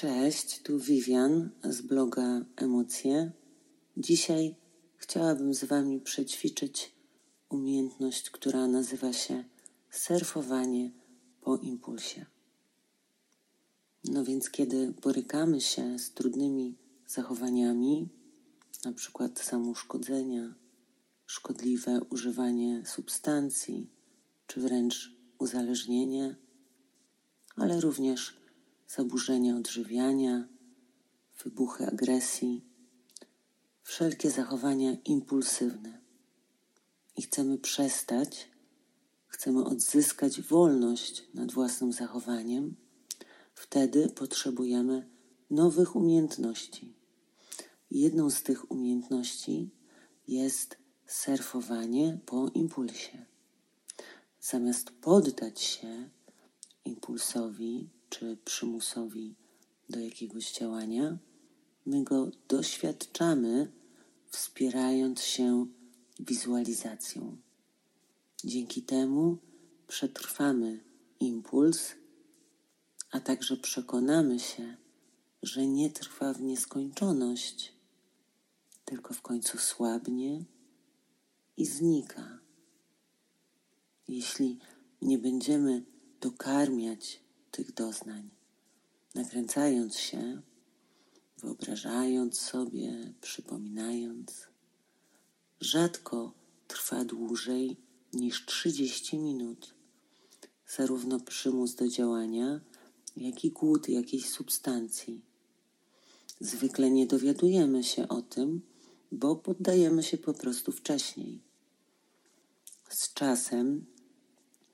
Cześć, tu Vivian z bloga Emocje. Dzisiaj chciałabym z Wami przećwiczyć umiejętność, która nazywa się surfowanie po impulsie. No więc, kiedy borykamy się z trudnymi zachowaniami, na przykład samoszkodzenia, szkodliwe używanie substancji, czy wręcz uzależnienie, ale również zaburzenia odżywiania, wybuchy agresji, wszelkie zachowania impulsywne. I chcemy przestać, chcemy odzyskać wolność nad własnym zachowaniem, wtedy potrzebujemy nowych umiejętności. Jedną z tych umiejętności jest surfowanie po impulsie. Zamiast poddać się impulsowi czy przymusowi do jakiegoś działania, my go doświadczamy, wspierając się wizualizacją. Dzięki temu przetrwamy impuls, a także przekonamy się, że nie trwa w nieskończoność, tylko w końcu słabnie i znika. Jeśli nie będziemy dokarmiać tych doznań, nakręcając się, wyobrażając sobie, przypominając, rzadko trwa dłużej niż 30 minut. Zarówno przymus do działania, jak i głód jakiejś substancji. Zwykle nie dowiadujemy się o tym, bo poddajemy się po prostu wcześniej. Z czasem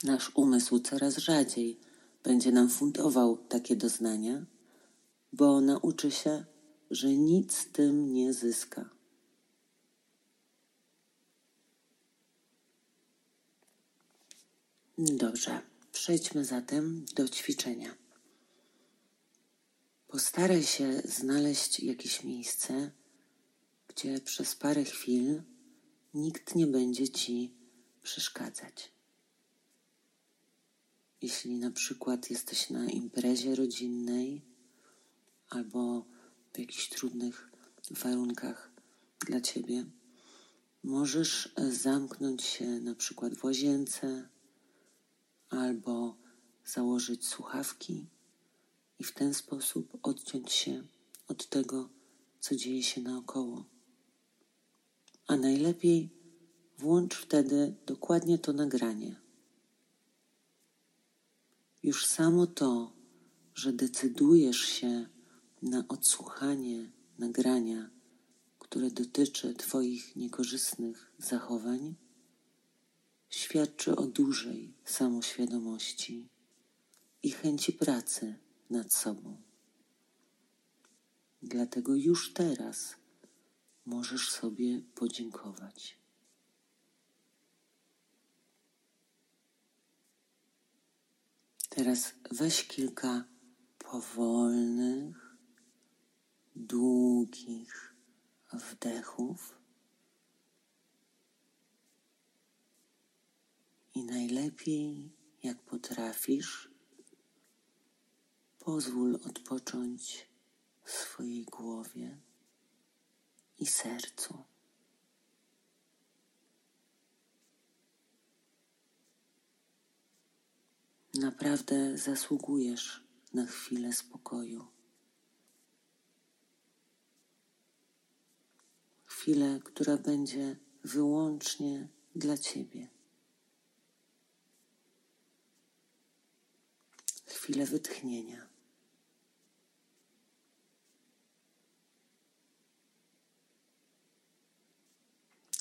nasz umysł coraz rzadziej będzie nam fundował takie doznania, bo nauczy się, że nic z tym nie zyska. Dobrze, przejdźmy zatem do ćwiczenia. Postaraj się znaleźć jakieś miejsce, gdzie przez parę chwil nikt nie będzie ci przeszkadzać. Jeśli na przykład jesteś na imprezie rodzinnej albo w jakichś trudnych warunkach dla ciebie, możesz zamknąć się na przykład w łazience albo założyć słuchawki i w ten sposób odciąć się od tego, co dzieje się naokoło. A najlepiej włącz wtedy dokładnie to nagranie. Już samo to, że decydujesz się na odsłuchanie nagrania, które dotyczy Twoich niekorzystnych zachowań, świadczy o dużej samoświadomości i chęci pracy nad sobą. Dlatego już teraz możesz sobie podziękować. Teraz weź kilka powolnych, długich wdechów i najlepiej, jak potrafisz, pozwól odpocząć swojej głowie i sercu. Naprawdę zasługujesz na chwilę spokoju. Chwilę, która będzie wyłącznie dla Ciebie. Chwilę wytchnienia.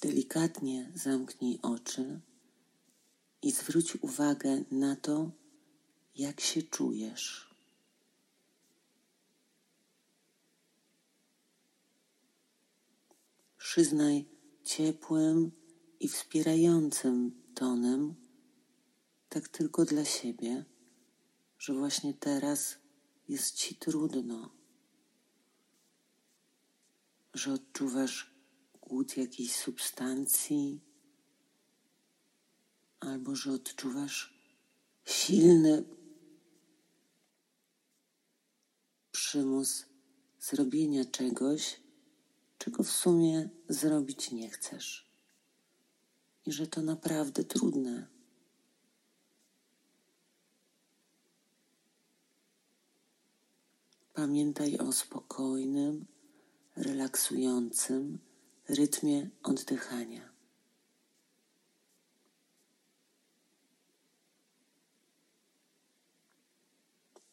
Delikatnie zamknij oczy i zwróć uwagę na to, jak się czujesz. Przyznaj ciepłym i wspierającym tonem, tak tylko dla siebie, że właśnie teraz jest ci trudno, że odczuwasz głód jakiejś substancji, albo że odczuwasz silny przymus zrobienia czegoś, czego w sumie zrobić nie chcesz. I że to naprawdę trudne. Pamiętaj o spokojnym, relaksującym rytmie oddychania.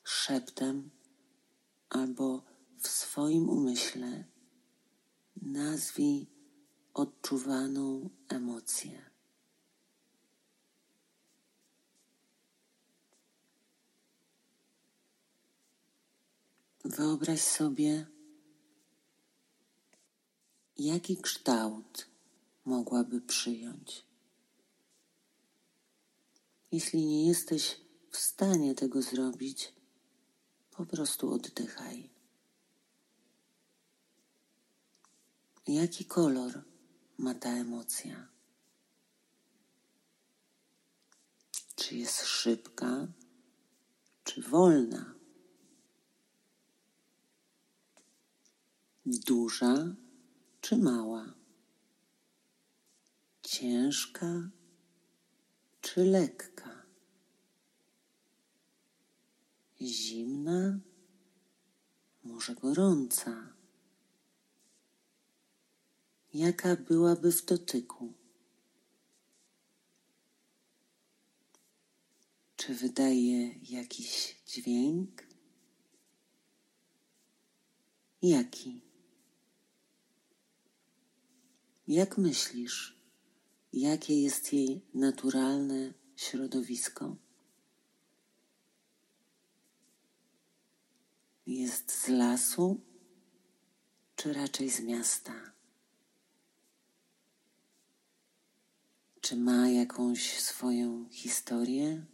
Szeptem albo w swoim umyśle nazwij odczuwaną emocję. Wyobraź sobie, jaki kształt mogłaby przyjąć. Jeśli nie jesteś w stanie tego zrobić, po prostu oddychaj. Jaki kolor ma ta emocja? Czy jest szybka, czy wolna? Duża czy mała? Ciężka czy lekka? Zimna, może gorąca? Jaka byłaby w dotyku? Czy wydaje jakiś dźwięk? Jaki? Jak myślisz, jakie jest jej naturalne środowisko? Jest z lasu, czy raczej z miasta? Czy ma jakąś swoją historię?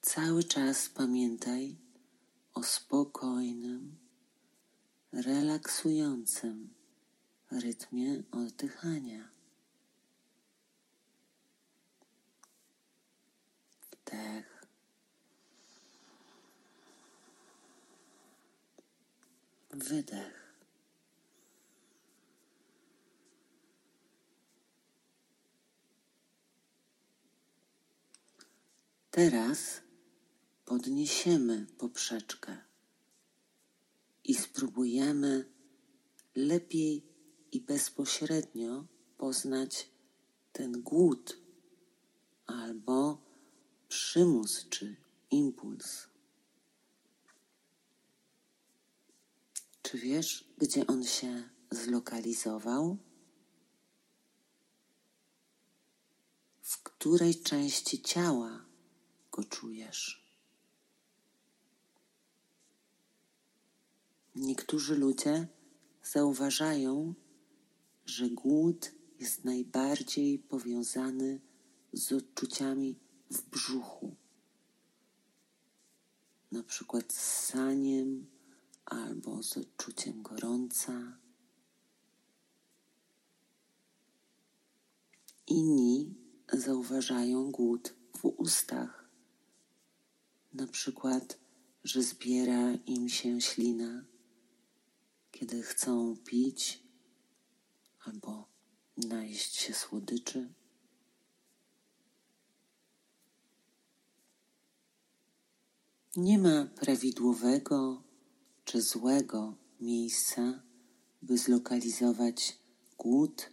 Cały czas pamiętaj o spokojnym, relaksującym rytmie oddychania. Wdech. Wydech. Teraz podniesiemy poprzeczkę i spróbujemy lepiej i bezpośrednio poznać ten głód albo przymus czy impuls. Czy wiesz, gdzie on się zlokalizował? W której części ciała go czujesz? Niektórzy ludzie zauważają, że głód jest najbardziej powiązany z odczuciami w brzuchu, na przykład z saniem albo z odczuciem gorąca. Inni zauważają głód w ustach, na przykład, że zbiera im się ślina kiedy chcą pić albo najeść się słodyczy. Nie ma prawidłowego czy złego miejsca, by zlokalizować głód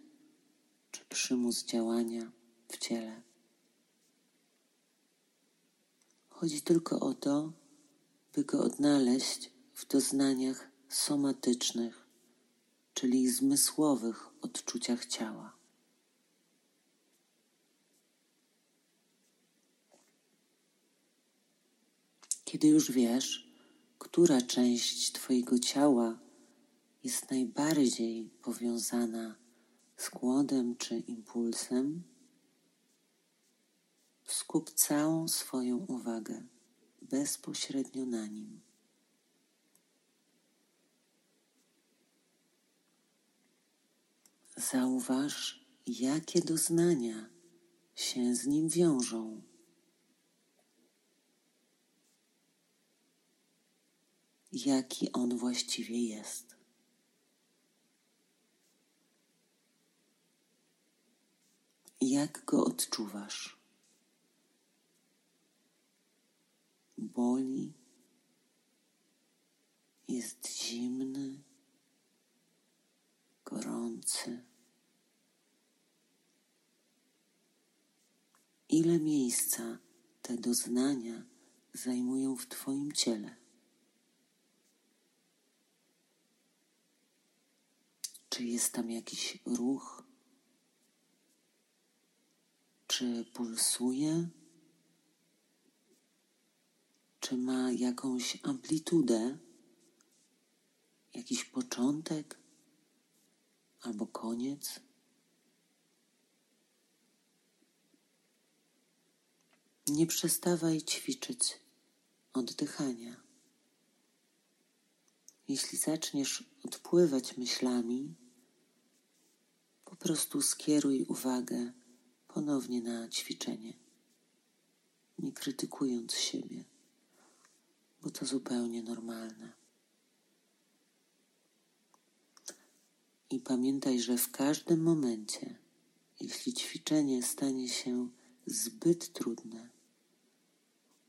czy przymus działania w ciele. Chodzi tylko o to, by go odnaleźć w doznaniach somatycznych, czyli zmysłowych odczuciach ciała. Kiedy już wiesz, która część Twojego ciała jest najbardziej powiązana z głodem czy impulsem, skup całą swoją uwagę bezpośrednio na nim. Zauważ, jakie doznania się z nim wiążą. Jaki on właściwie jest. Jak go odczuwasz? Boli, jest zimny, gorący. Ile miejsca te doznania zajmują w Twoim ciele? Czy jest tam jakiś ruch? Czy pulsuje? Czy ma jakąś amplitudę? Jakiś początek albo koniec? Nie przestawaj ćwiczyć oddychania. Jeśli zaczniesz odpływać myślami, po prostu skieruj uwagę ponownie na ćwiczenie, nie krytykując siebie, bo to zupełnie normalne. I pamiętaj, że w każdym momencie, jeśli ćwiczenie stanie się zbyt trudne,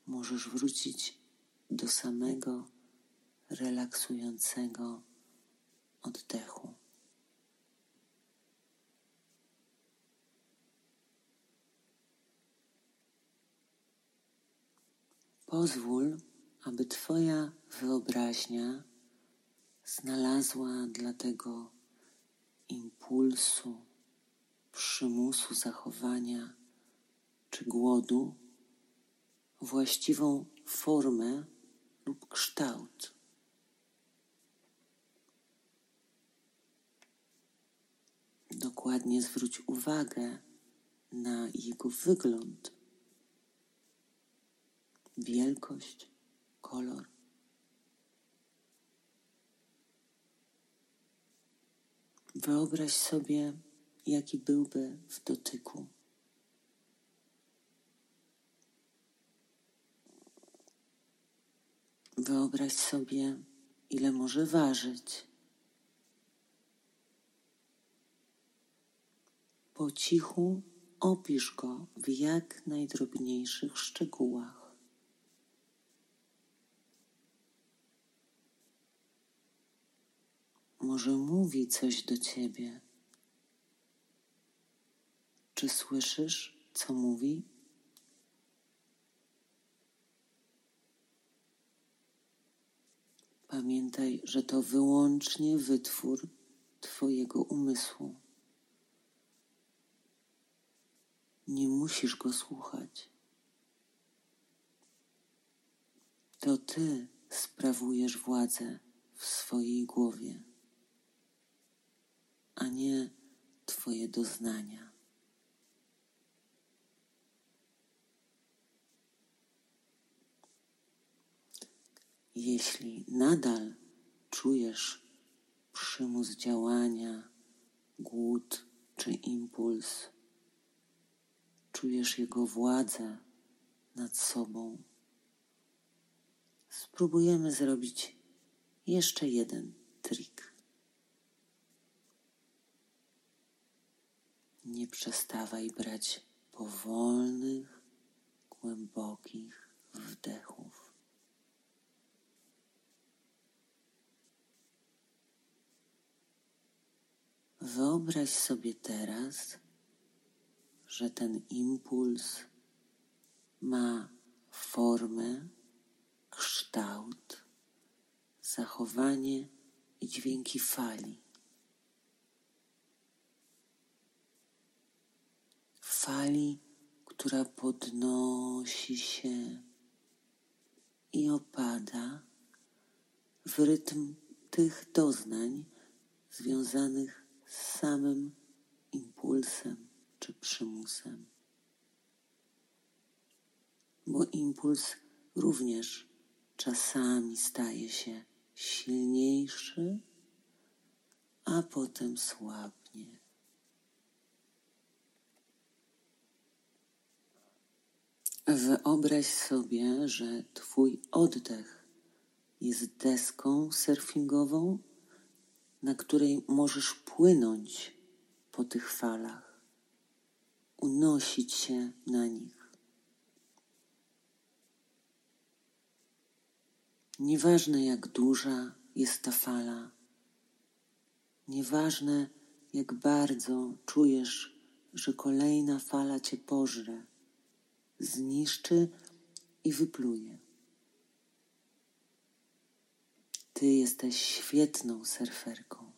możesz wrócić do samego relaksującego oddechu. Pozwól, aby Twoja wyobraźnia znalazła dla tego impulsu, przymusu zachowania czy głodu właściwą formę lub kształt. Dokładnie zwróć uwagę na jego wygląd, wielkość, kolor. Wyobraź sobie, jaki byłby w dotyku. Wyobraź sobie, ile może ważyć. Po cichu opisz go w jak najdrobniejszych szczegółach. Może mówi coś do ciebie. Czy słyszysz, co mówi? Pamiętaj, że to wyłącznie wytwór Twojego umysłu. Nie musisz go słuchać. To Ty sprawujesz władzę w swojej głowie, a nie Twoje doznania. Jeśli nadal czujesz przymus działania, głód czy impuls, czujesz jego władzę nad sobą, spróbujemy zrobić jeszcze jeden trik. Nie przestawaj brać powolnych, głębokich wdechów. Wyobraź sobie teraz, że ten impuls ma formę, kształt, zachowanie i dźwięki fali. Fali, która podnosi się i opada w rytm tych doznań związanych z samym impulsem czy przymusem. Bo impuls również czasami staje się silniejszy, a potem słabnie. Wyobraź sobie, że Twój oddech jest deską surfingową, na której możesz płynąć po tych falach, unosić się na nich. Nieważne jak duża jest ta fala, nieważne jak bardzo czujesz, że kolejna fala cię pożre, zniszczy i wypluje. Ty jesteś świetną surferką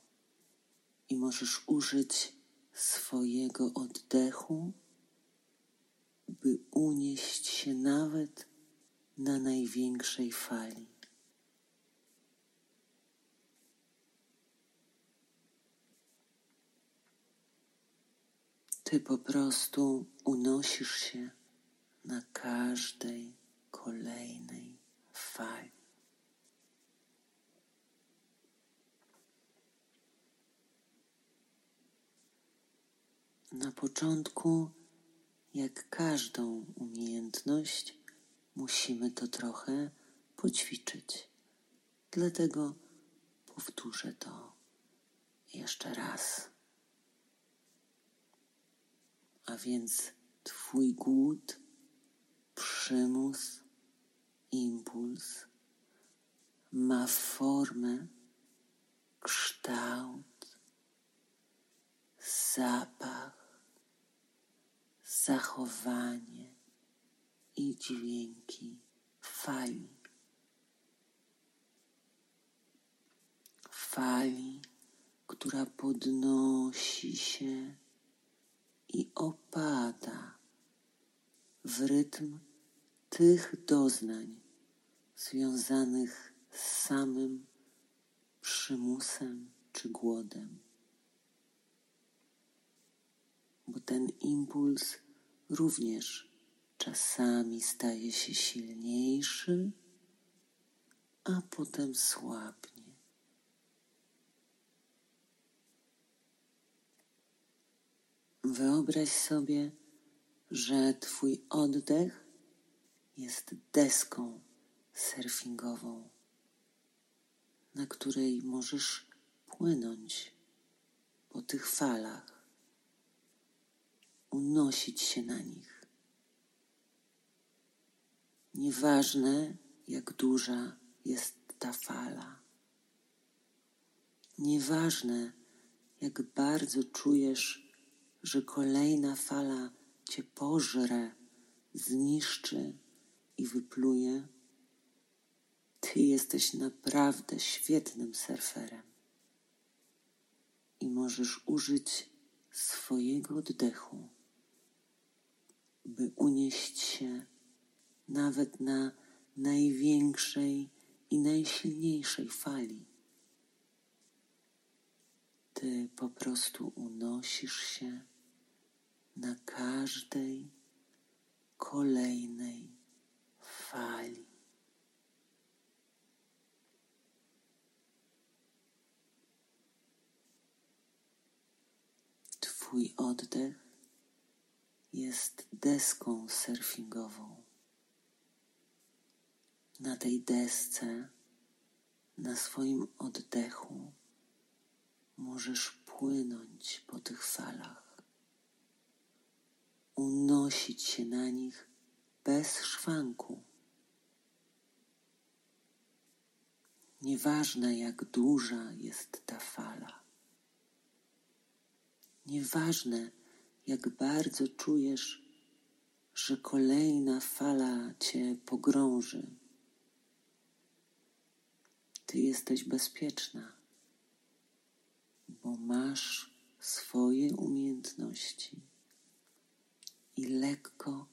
i możesz użyć swojego oddechu, by unieść się nawet na największej fali. Ty po prostu unosisz się na każdej kolejnej fali. Na początku, jak każdą umiejętność, musimy to trochę poćwiczyć. Dlatego powtórzę to jeszcze raz. A więc Twój głód, przymus, impuls ma formę, kształt, zapach zachowanie i dźwięki fali. Fali, która podnosi się i opada w rytm tych doznań związanych z samym przymusem czy głodem. Bo ten impuls również czasami staje się silniejszy, a potem słabnie. Wyobraź sobie, że Twój oddech jest deską surfingową, na której możesz płynąć po tych falach unosić się na nich. Nieważne, jak duża jest ta fala. Nieważne, jak bardzo czujesz, że kolejna fala cię pożre, zniszczy i wypluje. Ty jesteś naprawdę świetnym surferem i możesz użyć swojego oddechu by unieść się nawet na największej i najsilniejszej fali. Ty po prostu unosisz się na każdej kolejnej fali. Twój oddech jest deską surfingową. Na tej desce, na swoim oddechu, możesz płynąć po tych falach, unosić się na nich bez szwanku. Nieważne, jak duża jest ta fala, nieważne, jak bardzo czujesz, że kolejna fala cię pogrąży. Ty jesteś bezpieczna, bo masz swoje umiejętności i lekko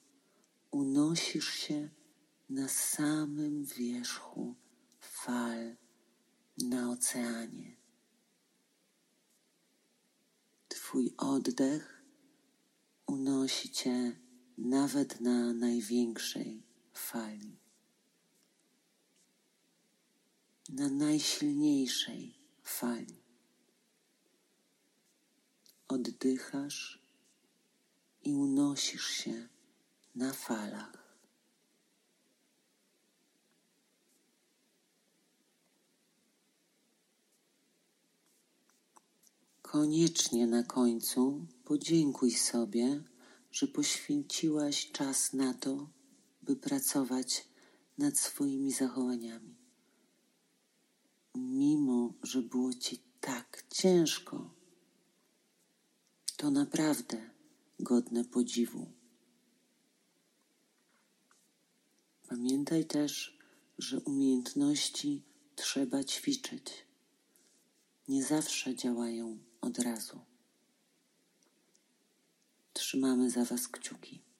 unosisz się na samym wierzchu fal na oceanie. Twój oddech unosi cię nawet na największej fali, na najsilniejszej fali. Oddychasz i unosisz się na falach. Koniecznie na końcu podziękuj sobie, że poświęciłaś czas na to, by pracować nad swoimi zachowaniami. Mimo, że było ci tak ciężko, to naprawdę godne podziwu. Pamiętaj też, że umiejętności trzeba ćwiczyć. Nie zawsze działają od razu. Trzymamy za Was kciuki.